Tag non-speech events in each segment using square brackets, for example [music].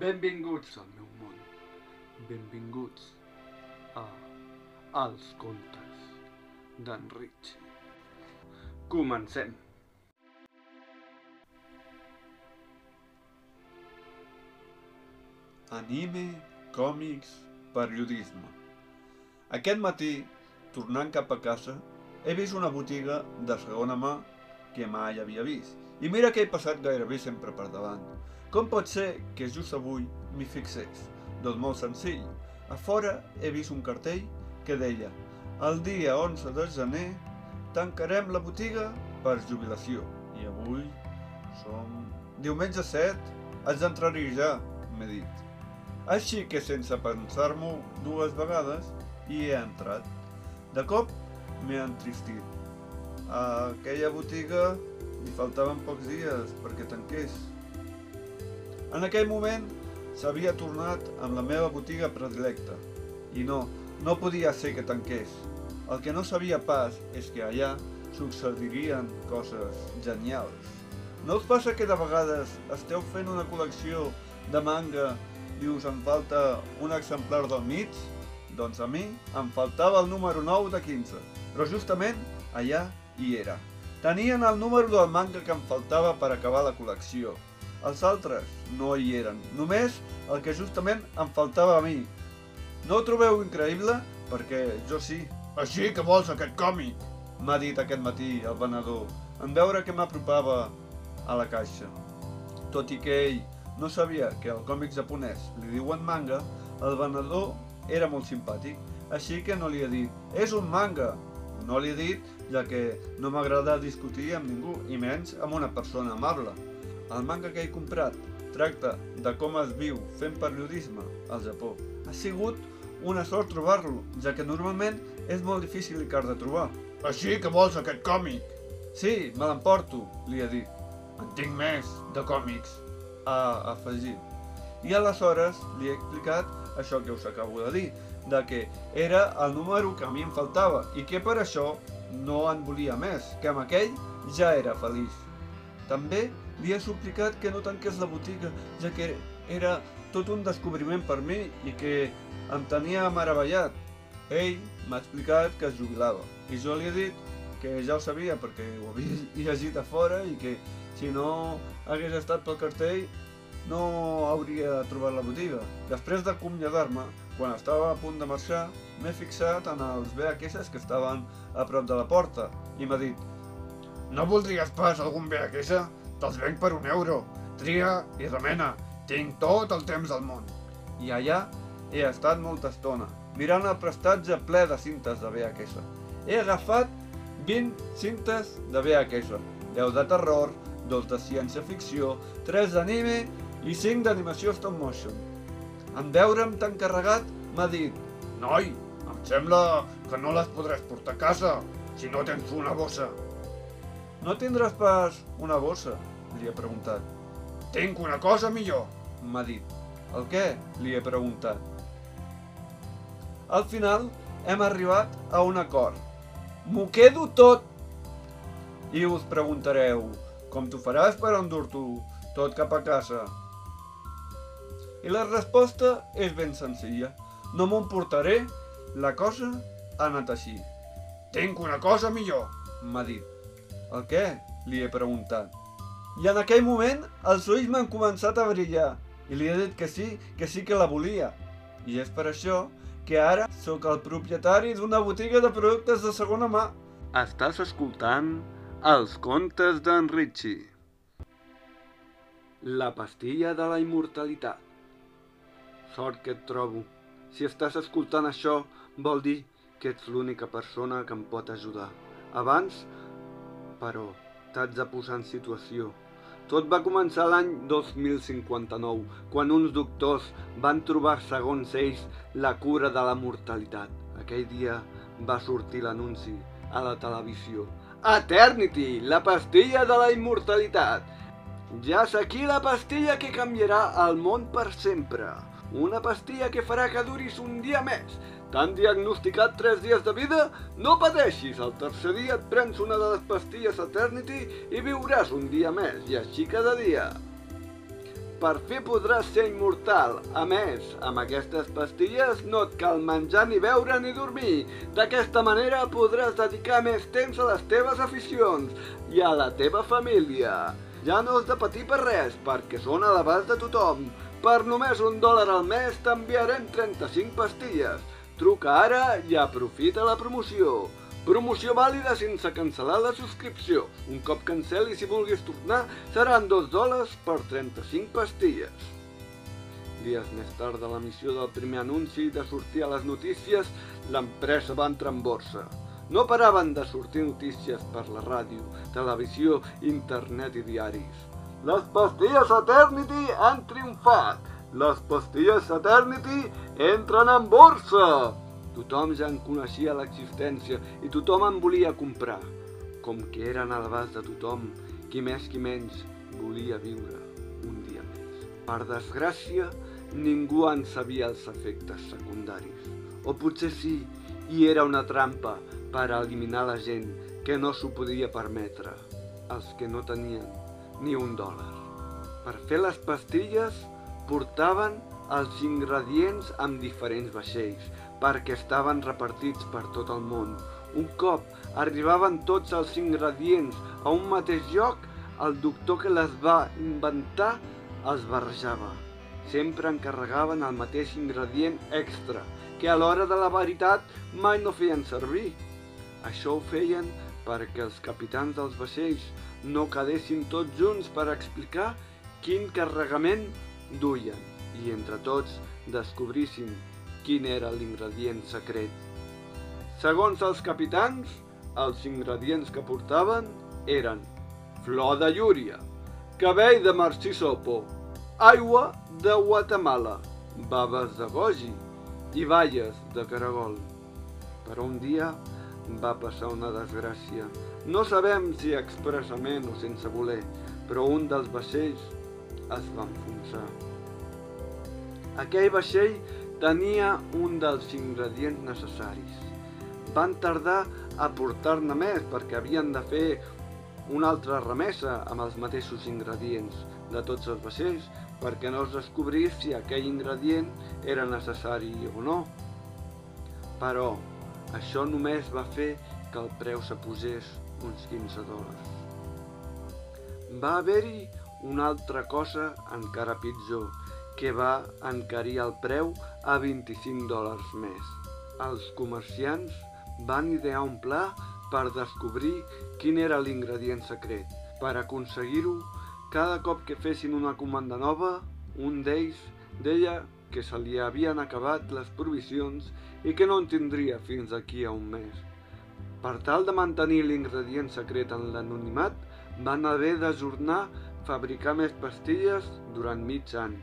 Benvinguts al meu món. Benvinguts a Els contes d'en Richie. Comencem. Anime, còmics, periodisme. Aquest matí, tornant cap a casa, he vist una botiga de segona mà que mai havia vist. I mira que he passat gairebé sempre per davant. Com pot ser que just avui m'hi fixés? Doncs molt senzill. A fora he vist un cartell que deia el dia 11 de gener tancarem la botiga per jubilació. I avui som diumenge 7, haig d'entrar-hi ja, m'he dit. Així que sense pensar-m'ho dues vegades hi he entrat. De cop m'he entristit. A aquella botiga li faltaven pocs dies perquè tanqués. En aquell moment s'havia tornat amb la meva botiga predilecta. I no, no podia ser que tanqués. El que no sabia pas és que allà succeirien coses genials. No us passa que de vegades esteu fent una col·lecció de manga i us en falta un exemplar del mig? Doncs a mi em faltava el número 9 de 15, però justament allà hi era. Tenien el número del manga que em faltava per acabar la col·lecció. Els altres no hi eren, només el que justament em faltava a mi. No ho trobeu increïble? Perquè jo sí. Així que vols aquest còmic? M'ha dit aquest matí el venedor, en veure que m'apropava a la caixa. Tot i que ell no sabia que al còmic japonès li diuen manga, el venedor era molt simpàtic, així que no li he dit, és un manga. No li he dit, ja que no m'agrada discutir amb ningú, i menys amb una persona amable. El manga que he comprat tracta de com es viu fent periodisme al Japó. Ha sigut una sort trobar-lo, ja que normalment és molt difícil i car de trobar. Així que vols aquest còmic? Sí, me l'emporto, li he dit. En tinc més, de còmics, ha afegit. I aleshores li he explicat això que us acabo de dir, de que era el número que a mi em faltava i que per això no en volia més, que amb aquell ja era feliç. També li he suplicat que no tanqués la botiga, ja que era tot un descobriment per mi i que em tenia meravellat. Ell m'ha explicat que es jubilava i jo li he dit que ja ho sabia perquè ho havia [laughs] llegit a fora i que si no hagués estat pel cartell no hauria trobat la botiga. Després d'acomiadar-me, quan estava a punt de marxar, m'he fixat en els VHS que estaven a prop de la porta i m'ha dit No voldries pas algun VHS? Te'ls venc per un euro. Tria i remena. Tinc tot el temps del món. I allà he estat molta estona, mirant el prestatge ple de cintes de VHS. He agafat 20 cintes de VHS, 10 de terror, 2 de ciència-ficció, 3 d'anime i 5 d'animació stop motion. En veure'm tan carregat, m'ha dit Noi, em sembla que no les podràs portar a casa si no tens una bossa. No tindràs pas una bossa? Li he preguntat. Tinc una cosa millor, m'ha dit. El què? Li he preguntat. Al final hem arribat a un acord. M'ho quedo tot! I us preguntareu, com t'ho faràs per endur-t'ho tot cap a casa? I la resposta és ben senzilla. No m'ho emportaré, la cosa ha anat així. Tinc una cosa millor, m'ha dit. El què? Li he preguntat. I en aquell moment els ulls m'han començat a brillar i li he dit que sí, que sí que la volia. I és per això que ara sóc el propietari d'una botiga de productes de segona mà. Estàs escoltant Els contes d'en Richie. La pastilla de la immortalitat. Sort que et trobo. Si estàs escoltant això, vol dir que ets l'única persona que em pot ajudar. Abans, però, t'haig de posar en situació. Tot va començar l'any 2059, quan uns doctors van trobar, segons ells, la cura de la mortalitat. Aquell dia va sortir l'anunci a la televisió. Eternity, la pastilla de la immortalitat. Ja és aquí la pastilla que canviarà el món per sempre. Una pastilla que farà que duris un dia més. T'han diagnosticat 3 dies de vida? No pateixis, al tercer dia et prens una de les pastilles Eternity i viuràs un dia més, i així cada dia. per fi podràs ser immortal. A més, amb aquestes pastilles no et cal menjar ni beure ni dormir. D'aquesta manera podràs dedicar més temps a les teves aficions i a la teva família. Ja no has de patir per res, perquè són a l'abast de tothom. Per només un dòlar al mes t'enviarem 35 pastilles. Truca ara i aprofita la promoció. Promoció vàlida sense cancel·lar la subscripció. Un cop cancel·li si vulguis tornar, seran 2 dòlars per 35 pastilles. Dies més tard de l'emissió del primer anunci de sortir a les notícies, l'empresa va entrar en borsa. No paraven de sortir notícies per la ràdio, televisió, internet i diaris. Les pastilles Eternity han triomfat! Les pastilles Eternity entren en borsa! Tothom ja en coneixia l'existència i tothom en volia comprar. Com que eren a l'abast de tothom, qui més qui menys volia viure un dia més. Per desgràcia, ningú en sabia els efectes secundaris. O potser sí, i era una trampa per eliminar la gent que no s'ho podia permetre, els que no tenien ni un dòlar. Per fer les pastilles portaven els ingredients amb diferents vaixells, perquè estaven repartits per tot el món. Un cop arribaven tots els ingredients a un mateix lloc, el doctor que les va inventar els barrejava. Sempre encarregaven el mateix ingredient extra, que a l'hora de la veritat mai no feien servir. Això ho feien perquè els capitans dels vaixells no quedessin tots junts per explicar quin carregament duien i entre tots descobrissin quin era l'ingredient secret. Segons els capitans, els ingredients que portaven eren flor de llúria, cabell de marcisopo, aigua de Guatemala, baves de goji i baies de caragol. Però un dia va passar una desgràcia. No sabem si expressament o sense voler, però un dels vaixells es va enfonsar. Aquell vaixell tenia un dels ingredients necessaris. Van tardar a portar-ne més perquè havien de fer una altra remesa amb els mateixos ingredients de tots els vaixells perquè no es descobrís si aquell ingredient era necessari o no. Però això només va fer que el preu s'apugés uns 15 dòlars. Va haver-hi una altra cosa encara pitjor, que va encarir el preu a 25 dòlars més. Els comerciants van idear un pla per descobrir quin era l'ingredient secret. Per aconseguir-ho, cada cop que fessin una comanda nova, un d'ells deia que se li havien acabat les provisions i que no en tindria fins aquí a un mes. Per tal de mantenir l'ingredient secret en l'anonimat, van haver d'ajornar fabricar més pastilles durant mig any.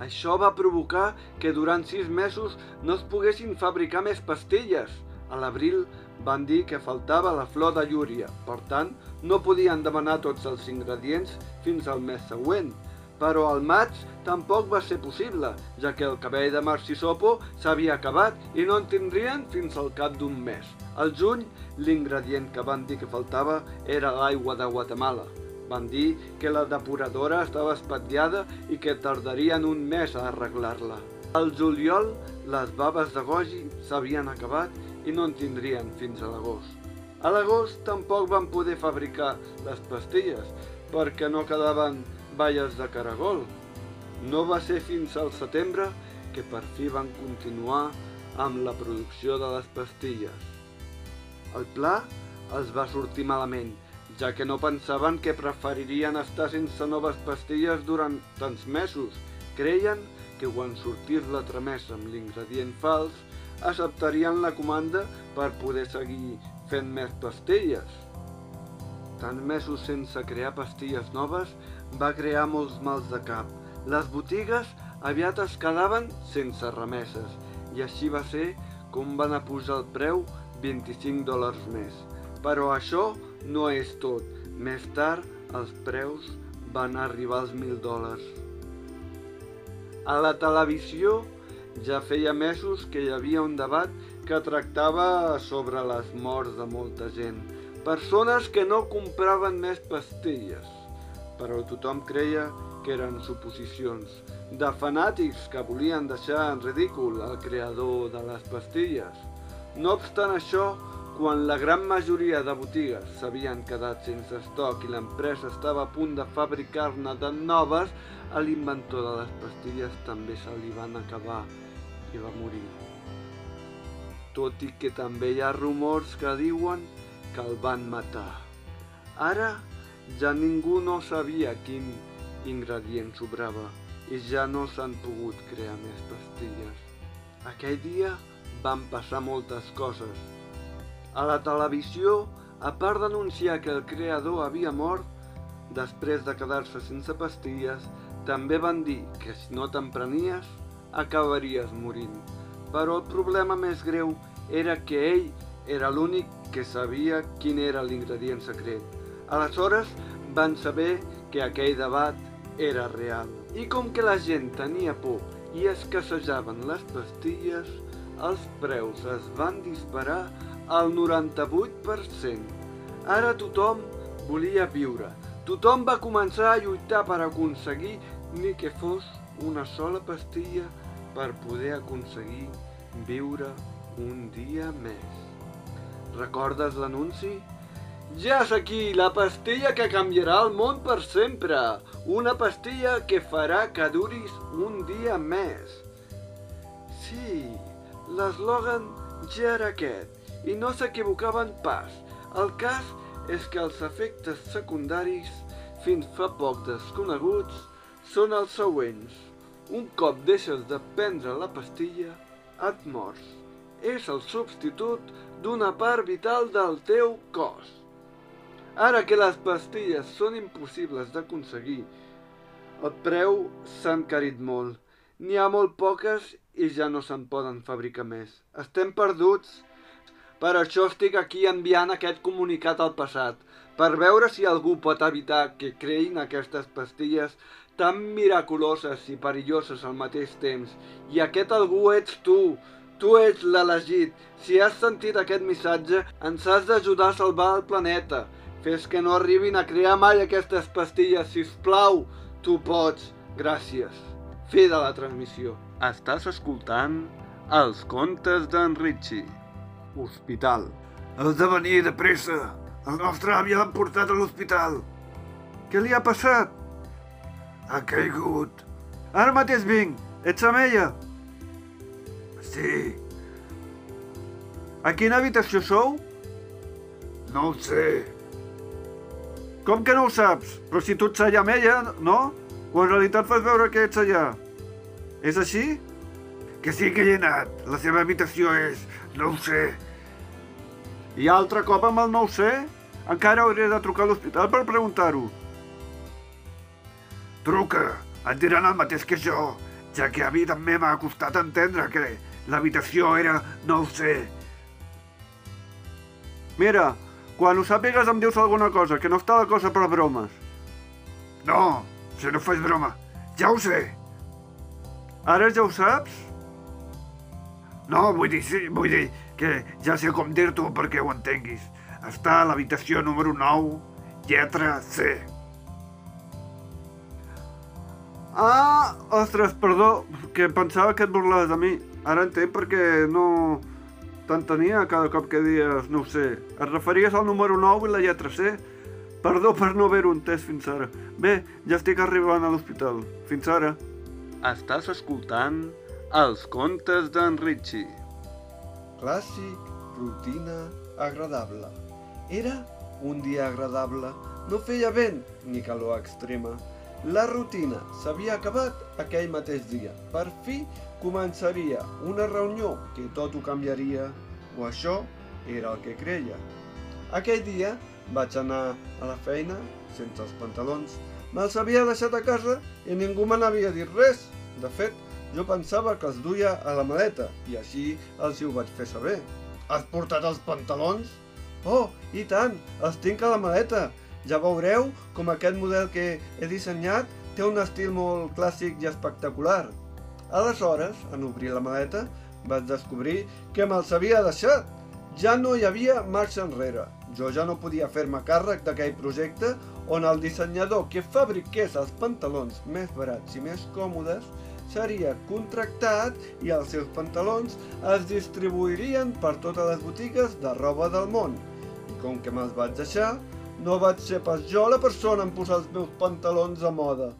Això va provocar que durant sis mesos no es poguessin fabricar més pastilles. A l'abril van dir que faltava la flor de llúria, per tant, no podien demanar tots els ingredients fins al mes següent. Però al maig tampoc va ser possible, ja que el cabell de Marcisopo s'havia acabat i no en tindrien fins al cap d'un mes. Al juny, l'ingredient que van dir que faltava era l'aigua de Guatemala. Van dir que la depuradora estava espatllada i que tardarien un mes a arreglar-la. Al juliol, les baves de goji s'havien acabat i no en tindrien fins a l'agost. A l'agost tampoc van poder fabricar les pastilles perquè no quedaven balles de caragol. No va ser fins al setembre que per fi van continuar amb la producció de les pastilles. El pla els va sortir malament ja que no pensaven que preferirien estar sense noves pastilles durant tants mesos. Creien que quan sortís la tramesa amb l'ingredient fals, acceptarien la comanda per poder seguir fent més pastilles. Tant mesos sense crear pastilles noves va crear molts mals de cap. Les botigues aviat es quedaven sense remeses i així va ser com van a posar el preu 25 dòlars més. Però això no és tot. Més tard, els preus van arribar als 1.000 dòlars. A la televisió ja feia mesos que hi havia un debat que tractava sobre les morts de molta gent. Persones que no compraven més pastilles, però tothom creia que eren suposicions, de fanàtics que volien deixar en ridícul el creador de les pastilles. No obstant això, quan la gran majoria de botigues s'havien quedat sense estoc i l'empresa estava a punt de fabricar-ne de noves, a l'inventor de les pastilles també se li van acabar i va morir. Tot i que també hi ha rumors que diuen que el van matar. Ara ja ningú no sabia quin ingredient sobrava i ja no s'han pogut crear més pastilles. Aquell dia van passar moltes coses. A la televisió, a part d'anunciar que el creador havia mort, després de quedar-se sense pastilles, també van dir que si no te'n prenies, acabaries morint. Però el problema més greu era que ell era l'únic que sabia quin era l'ingredient secret. Aleshores van saber que aquell debat era real. I com que la gent tenia por i escassejaven les pastilles, els preus es van disparar al 98%. Ara tothom volia viure. Tothom va començar a lluitar per aconseguir ni que fos una sola pastilla per poder aconseguir viure un dia més. Recordes l'anunci? Ja és aquí, la pastilla que canviarà el món per sempre. Una pastilla que farà que duris un dia més. Sí, l'eslògan ja era aquest i no s'equivocaven pas. El cas és que els efectes secundaris, fins fa poc desconeguts, són els següents. Un cop deixes de prendre la pastilla, et mors. És el substitut d'una part vital del teu cos. Ara que les pastilles són impossibles d'aconseguir, el preu s'ha encarit molt. N'hi ha molt poques i ja no se'n poden fabricar més. Estem perduts. Per això estic aquí enviant aquest comunicat al passat, per veure si algú pot evitar que creïn aquestes pastilles tan miraculoses i perilloses al mateix temps. I aquest algú ets tu. Tu ets l'elegit. Si has sentit aquest missatge, ens has d'ajudar a salvar el planeta. Fes que no arribin a crear mai aquestes pastilles, si us plau. Tu pots. Gràcies. Fi de la transmissió. Estàs escoltant els contes d'en Richie. Hospital. Has de venir de pressa. El nostre avi l'han portat a l'hospital. Què li ha passat? Ha caigut. Ara mateix vinc. Ets amb ella? Sí, A quina habitació sou? no ho sé. Com que no ho saps? Però si tu ets allà amb ella, no? O en realitat fas veure que ets allà? És així? Que sí que hi he anat. La seva habitació és... no ho sé. I altre cop amb el no ho sé? Encara hauré de trucar a l'hospital per preguntar-ho. Truca, et diran el mateix que jo, ja que a mi també m'ha costat entendre que l'habitació era... no ho sé. Mira, quan ho sàpigues em dius alguna cosa, que no està la cosa per bromes. No, si no fas broma. Ja ho sé. Ara ja ho saps? No, vull dir, sí, vull dir que ja sé com dir-t'ho perquè ho entenguis. Està a l'habitació número 9, lletra C. Ah, ostres, perdó, que pensava que et burlaves de mi. Ara entenc perquè no t'entenia cada cop que dies, no ho sé. Et referies al número 9 i la lletra C? Perdó per no haver-ho entès fins ara. Bé, ja estic arribant a l'hospital. Fins ara. Estàs escoltant els contes d'en Richie. Clàssic, rutina, agradable. Era un dia agradable. No feia vent ni calor extrema. La rutina s'havia acabat aquell mateix dia. Per fi començaria una reunió que tot ho canviaria, o això era el que creia. Aquell dia vaig anar a la feina sense els pantalons. Me'ls havia deixat a casa i ningú me n'havia dit res. De fet, jo pensava que els duia a la maleta i així els hi ho vaig fer saber. Has portat els pantalons? Oh, i tant, els tinc a la maleta. Ja veureu com aquest model que he dissenyat té un estil molt clàssic i espectacular. Aleshores, en obrir la maleta, vaig descobrir que me'ls havia deixat. Ja no hi havia marxa enrere. Jo ja no podia fer-me càrrec d'aquell projecte on el dissenyador que fabriqués els pantalons més barats i més còmodes seria contractat i els seus pantalons es distribuirien per totes les botigues de roba del món. I com que me'ls vaig deixar, no vaig ser pas jo la persona en posar els meus pantalons a moda.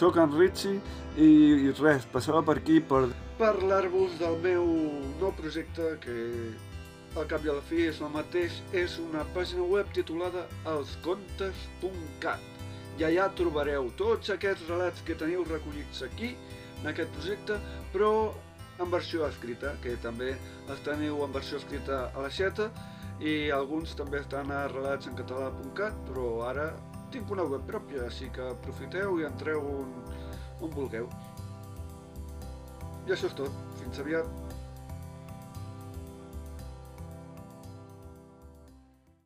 Soc en Richie i, i res, passava per aquí per... Parlar-vos del meu nou projecte que al cap i a la fi és el mateix, és una pàgina web titulada elscontes.cat i allà trobareu tots aquests relats que teniu recollits aquí, en aquest projecte, però en versió escrita, que també els teniu en versió escrita a la xeta i alguns també estan a relats en català.cat, però ara tinc una web pròpia, així que aprofiteu i entreu on, on vulgueu. I això és tot. Fins aviat.